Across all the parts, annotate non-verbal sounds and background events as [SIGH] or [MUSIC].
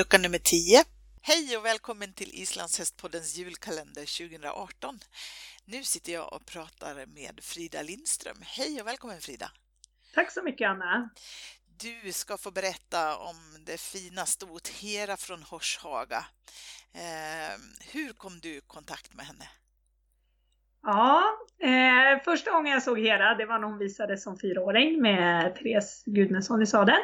lucka nummer 10. Hej och välkommen till Islandshästpoddens julkalender 2018. Nu sitter jag och pratar med Frida Lindström. Hej och välkommen Frida! Tack så mycket Anna! Du ska få berätta om det fina stot Hera från Horshaga. Eh, hur kom du i kontakt med henne? Ja, eh, första gången jag såg Hera, det var när hon visades som fyraåring med Therese Gudmundsson i sadeln.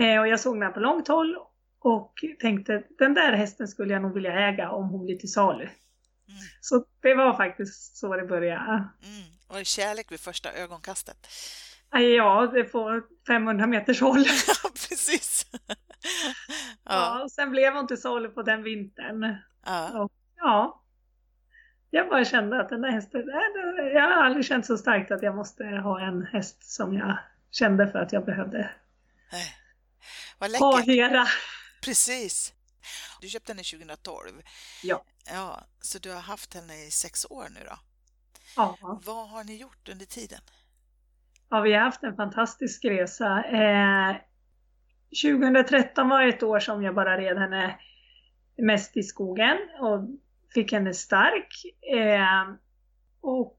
Eh, och jag såg henne på långt håll och tänkte den där hästen skulle jag nog vilja äga om hon blir till salu. Mm. Så det var faktiskt så det började. Mm. Och kärlek vid första ögonkastet. Ja, det får 500 meters håll. [LAUGHS] Precis. [LAUGHS] ja. ja, och sen blev hon till salu på den vintern. Ja. Och, ja. Jag bara kände att den där hästen, jag har aldrig känt så starkt att jag måste ha en häst som jag kände för att jag behövde Nej. Vad ha läckert. Hera. Precis. Du köpte henne 2012. Ja. Ja, så du har haft henne i sex år nu då. Ja. Vad har ni gjort under tiden? Ja, vi har haft en fantastisk resa. Eh, 2013 var ett år som jag bara red henne mest i skogen och fick henne stark. Eh, och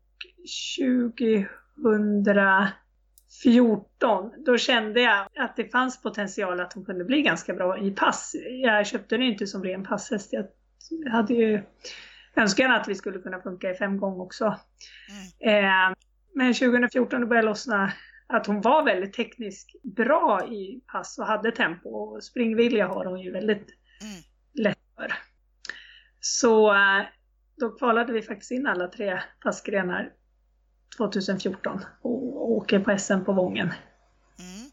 2014, då kände jag att det fanns potential att hon kunde bli ganska bra i pass. Jag köpte den inte som ren passhäst. Jag hade ju önskan att vi skulle kunna funka i fem gånger också. Mm. Eh, men 2014 då började det lossna att hon var väldigt tekniskt bra i pass och hade tempo och springvilja har hon ju väldigt Mm. lätt för. Så eh, då kvalade vi faktiskt in alla tre passgrenar 2014 och åker på SM på Vången. Mm.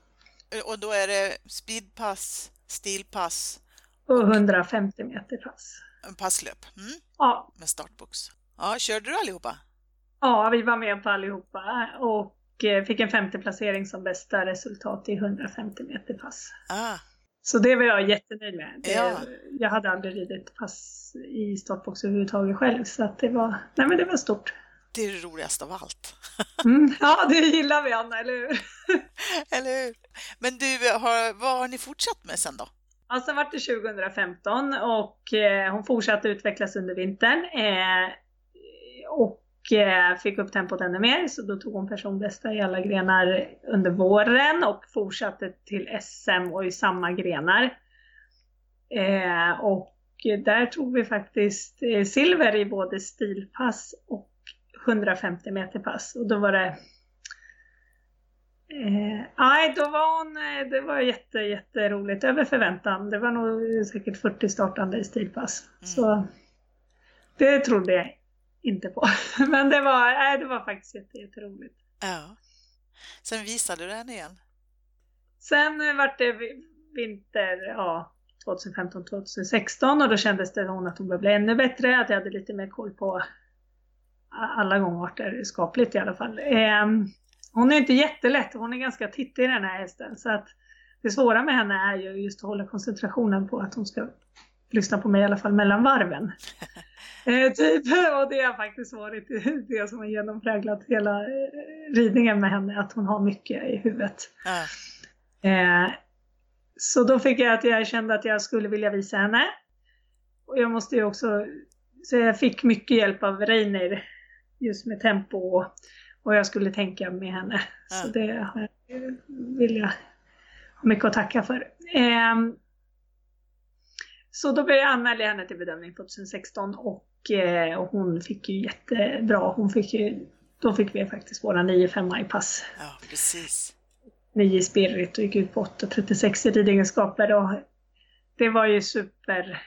Och då är det speedpass, stilpass, Och 150 meter pass. passlöp mm. Ja, med startbox. Ja, körde du allihopa? ja, vi var med på allihopa och eh, fick en femte placering som bästa resultat i 150 meter pass. Ah, Så det var jag jättenöjd med. Det, Ja. Jag hade aldrig ridit pass i startbox överhuvudtaget själv så att det var, nej men det var stort. Det är det roligaste av allt. [LAUGHS] Mm, ja, det gillar vi Anna, eller hur? Eller hur? Men du, har, vad har ni fortsatt med sen då? Ja, sen var det 2015 och eh, hon fortsatte utvecklas under vintern. Eh, och eh, fick upp tempot ännu mer så då tog hon personbästa i alla grenar under våren och fortsatte till SM och i samma grenar. Och där tog vi faktiskt silver i både stilpass och 150 meter pass och då var det Eh, nej, då var hon, eh, det var jätte, jätteroligt, över förväntan. Det var nog säkert 40 startande i stilpass. Mm. Så det trodde jag inte på. [LAUGHS] Men det var, nej, det var faktiskt jätte, jätteroligt. Ja. Sen visade du den igen. Sen eh, vart det vi- vinter, ja, 2015-2016 och då kändes det hon att hon bli ännu bättre, att jag hade lite mer koll på alla gångarter, skapligt i alla fall. Ehm, hon är inte jättelätt, hon är ganska tittig den här hästen så att det svåra med henne är ju just att hålla koncentrationen på att hon ska lyssna på mig i alla fall mellan varven. [LAUGHS] Eh, typ, [LAUGHS] och det har faktiskt varit [LAUGHS] det som har genompräglat hela eh, ridningen med henne, att hon har mycket i huvudet. Ja. Eh, så då fick jag att jag kände att jag skulle vilja visa henne. Och jag måste ju också, så jag fick mycket hjälp av Reiner just med tempo och, och jag skulle tänka med henne. Så Ja. det har jag- vill jag ha mycket att tacka för. Ehm, så då började jag henne till bedömning 2016 och, eh, och hon fick ju jättebra. Hon fick ju, då fick vi faktiskt våra 9-5 i pass. ja, precis. 9 i spirit och gick ut på 8.36 i ridegenskaper och det var ju super...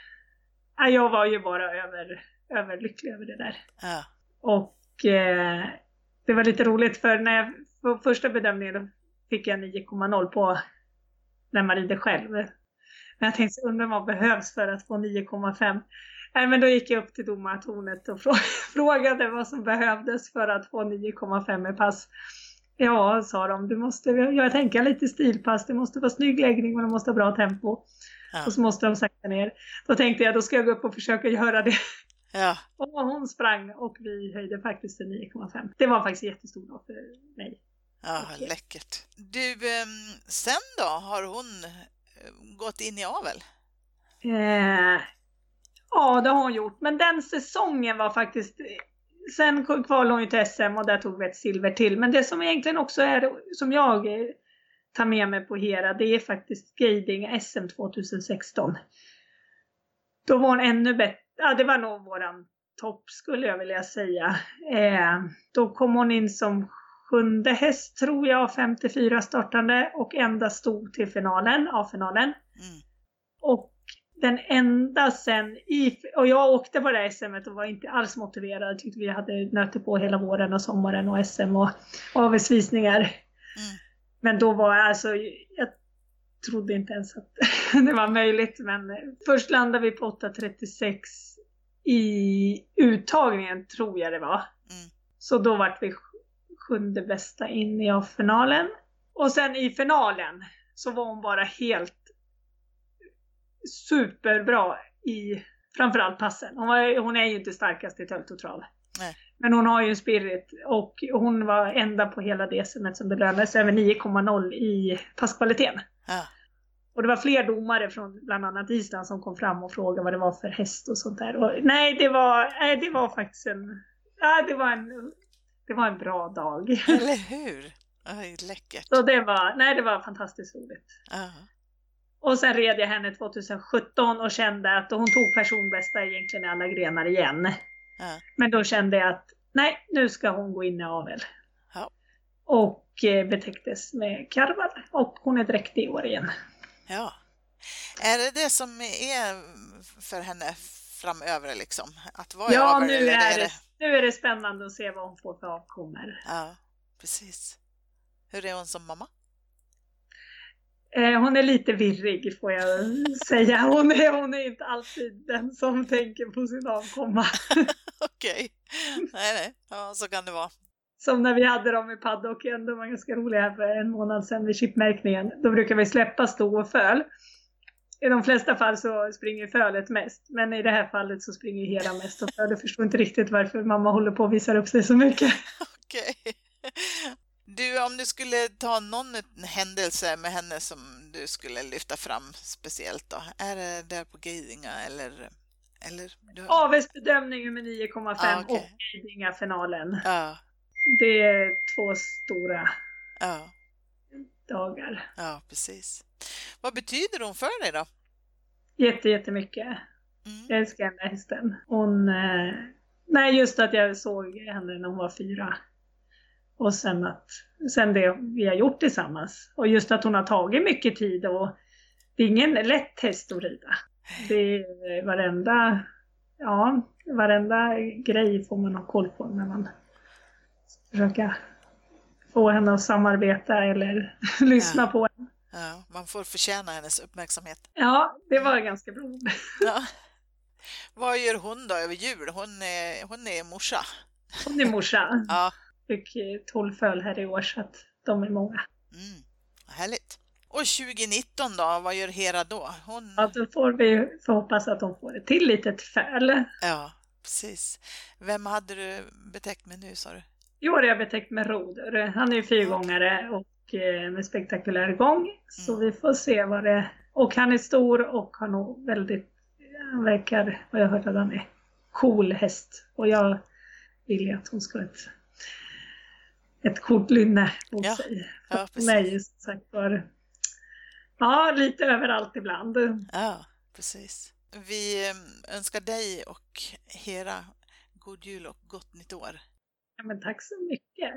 Ja, jag var ju bara över, överlycklig över det där. Ja. Och eh, det var lite roligt för när jag, på första bedömningen då fick jag 9,0 på när man rider själv. Men jag tänkte, undrar vad behövs för att få 9,5? Nej, men då gick jag upp till domartornet och frå- [LAUGHS] frågade vad som behövdes för att få 9,5 i pass. Ja, sa de, du måste göra tänka lite stilpass, det måste vara snygg läggning och det måste ha bra tempo. Ja. Och så måste de sakta ner. Då tänkte jag, då ska jag gå upp och försöka göra det. Ja. Och hon sprang och vi höjde faktiskt till 9,5. Det var faktiskt jättestor dag för mig. Ja, Okej. läckert. Du, ehm, sen då har hon eh, gått in i avel? Eh, ja, det har hon gjort. Men den säsongen var faktiskt... Sen kvalade hon ju till SM och där tog vi ett silver till. Men det som egentligen också är, som jag tar med mig på Hera, det är faktiskt Guiding SM 2016. Då var hon ännu bättre. Ja, det var nog våran topp skulle jag vilja säga. Eh, då kom hon in som sjunde häst tror jag, 54 startande och enda stod till finalen, av finalen. Mm. Och den enda sen i, och jag åkte på det här SM och var inte alls motiverad. Tyckte vi hade nöter på hela våren och sommaren och SM och avsvisningar. Mm. Men då var jag alltså, jag trodde inte ens att [LAUGHS] det var möjligt. Men först landade vi på 8.36 i uttagningen, tror jag det var. Mm. Så då vart vi sjunde bästa in i finalen. Och sen i finalen så var hon bara helt superbra i framförallt passen. Hon, var, hon är ju inte starkast i tölt och trav. Men hon har ju en spirit och hon var enda på hela DSMet som belönades över 9,0 i passkvaliteten. Ja. Och det var fler domare från bland annat Island som kom fram och frågade vad det var för häst och sånt där. Och, nej, det var, nej, det var faktiskt en, ja, det var en, det var en bra dag. Eller hur? Oj, läckert. Så det var, nej, det var fantastiskt roligt. Uh. Och sen red jag henne 2017 och kände att hon tog personbästa egentligen i alla grenar igen. Uh. Men då kände jag att nej, nu ska hon gå in i avel. Uh. Och eh, betäcktes med karvar och hon är dräktig i år igen. Ja. Är det det som är för henne framöver liksom? Att vara ja, nu är, är det, nu är det spännande att se vad hon får för avkommor. Ja, precis. Hur är hon som mamma? Eh, hon är lite virrig får jag [LAUGHS] säga. Hon är, hon är inte alltid den som tänker på sin avkomma. [LAUGHS] Okej, okay. nej nej, ja, så kan det vara. Som när vi hade dem i paddocken, de var ganska roliga här för en månad sedan vid chipmärkningen. Då brukar vi släppa sto och föl. I de flesta fall så springer fölet mest. Men i det här fallet så springer hela mest och fölet förstår inte riktigt varför mamma håller på och visar upp sig så mycket. [LAUGHS] Okej. Okay. Du, om du skulle ta någon händelse med henne som du skulle lyfta fram speciellt då? Är det där på Geidinga eller? eller du... Avesbedömning med 9,5 ah, okay. och Geidinga-finalen. Ah det är två stora ja. dagar. Ja, precis. Vad betyder hon för dig då? Jätte, jättemycket. Mm. Jag älskar där hästen. Hon, eh, nej, just att jag såg henne när hon var fyra. Och sen, att, sen det vi har gjort tillsammans. Och just att hon har tagit mycket tid och det är ingen lätt häst att rida. Det är varenda, ja, varenda grej får man ha koll på när man försöka få henne att samarbeta eller [LAUGHS] lyssna ja. på henne. Ja, man får förtjäna hennes uppmärksamhet. Ja, det var ganska bra. [LAUGHS] Ja. Vad gör hon då över jul? Hon är, hon är morsa. Hon är morsa. [LAUGHS] ja. Fick 12 föl här i år så att de är många. Mm, härligt. Och 2019 då, vad gör Hera då? Hon... Ja, då får vi får hoppas att de får ett till litet föl. Ja, precis. Vem hade du betäckt med nu sa du? I år är jag betäckt med Roder. Han är ju fyrgångare och eh, med spektakulär gång. Så mm. vi får se vad det... Och han är stor och har nog väldigt... Han verkar, vad jag hört, att han är cool häst. Och jag vill ju att hon ska ha ett, ett coolt lynne mot ja. sig. Ja, mig som sagt var... Ja, lite överallt ibland. Ja, precis. Vi eh, önskar dig och Hera god jul och gott nytt år. Ja, men tack så mycket.